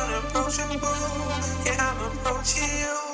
unapproachable. Yeah, I'm approaching you.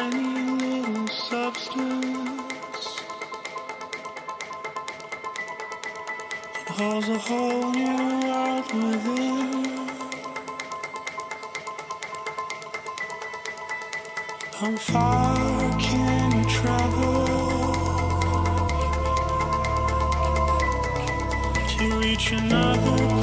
tiny little substance that holds a whole new world within. How far can you travel to reach another?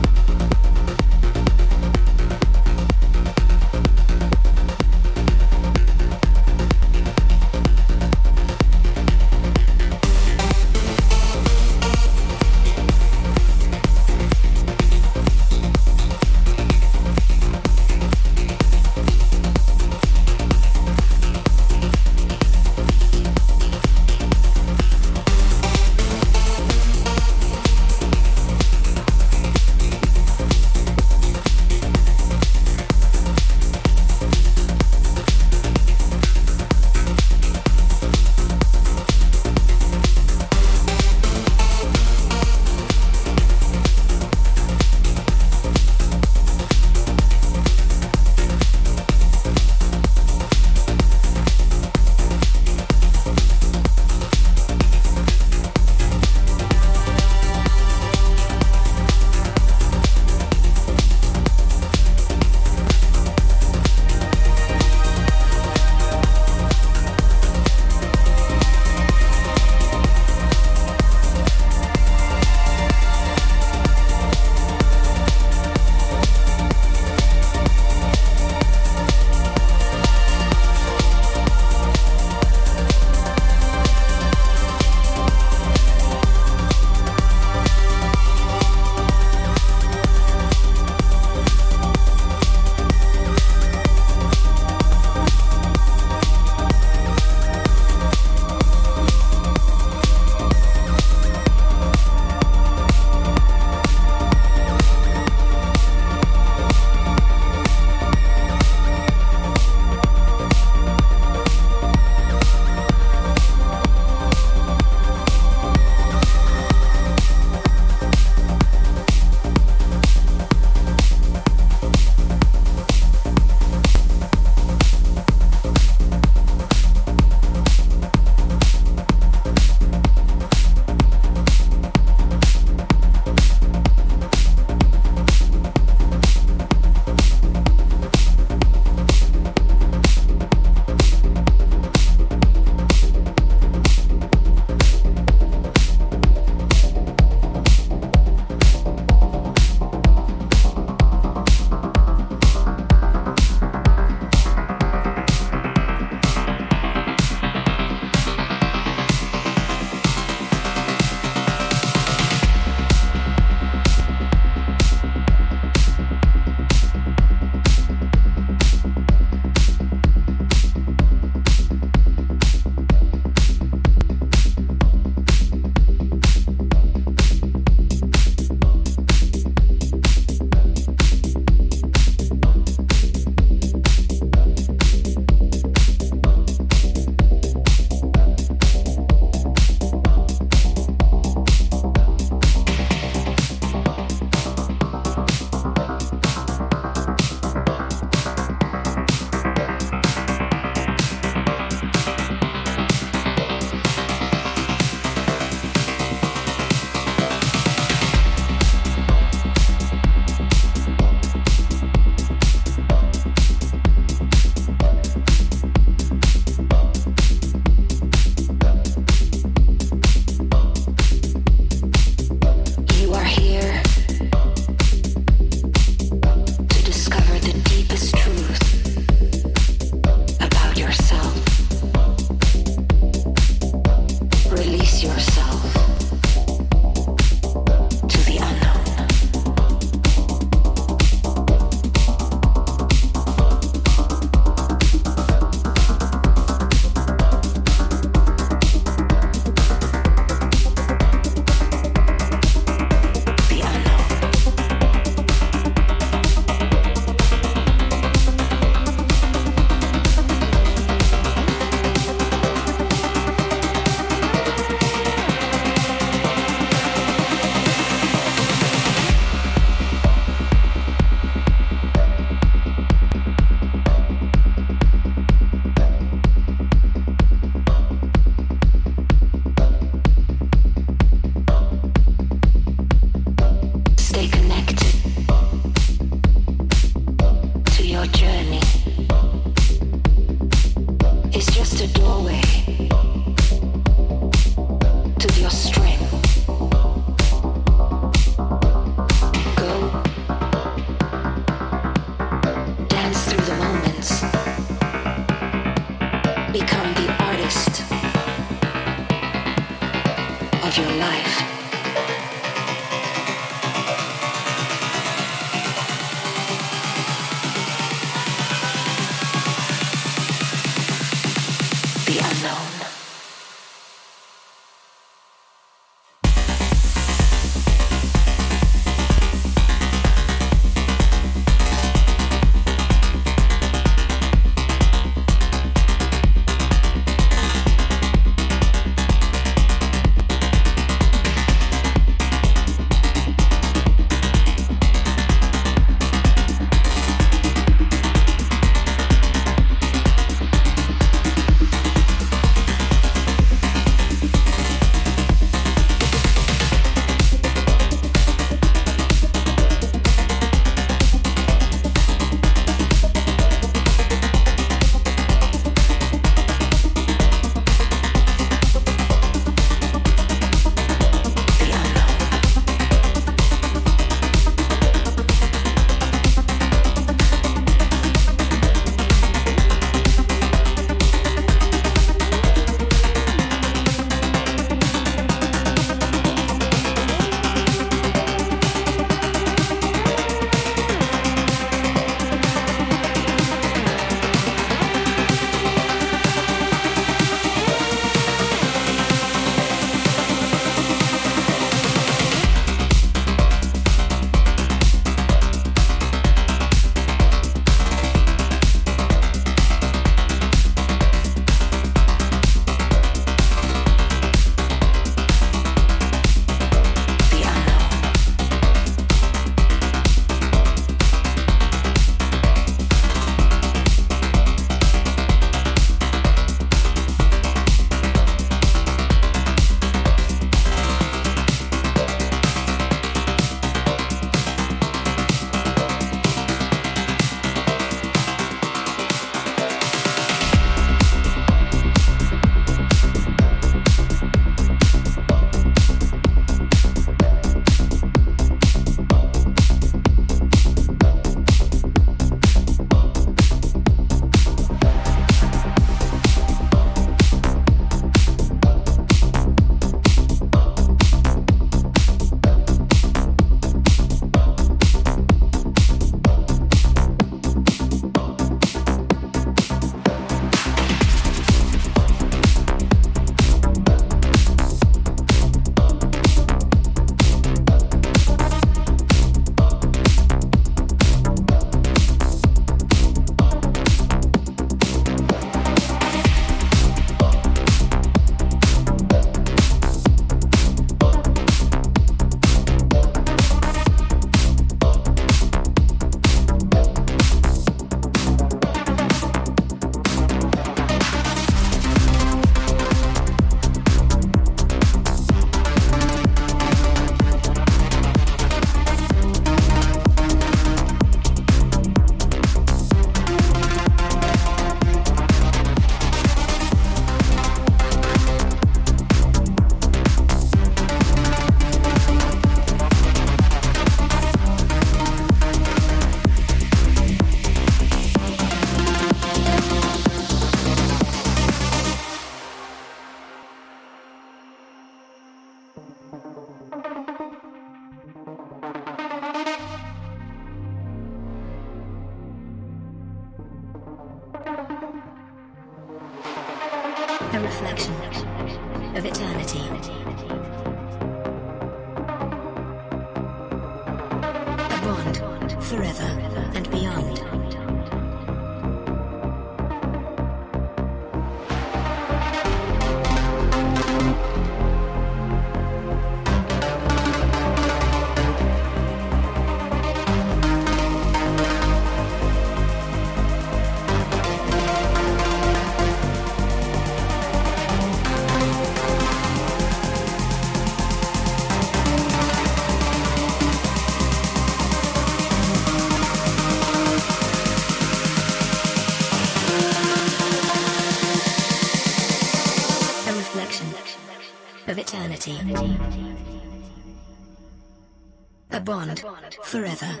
A bond forever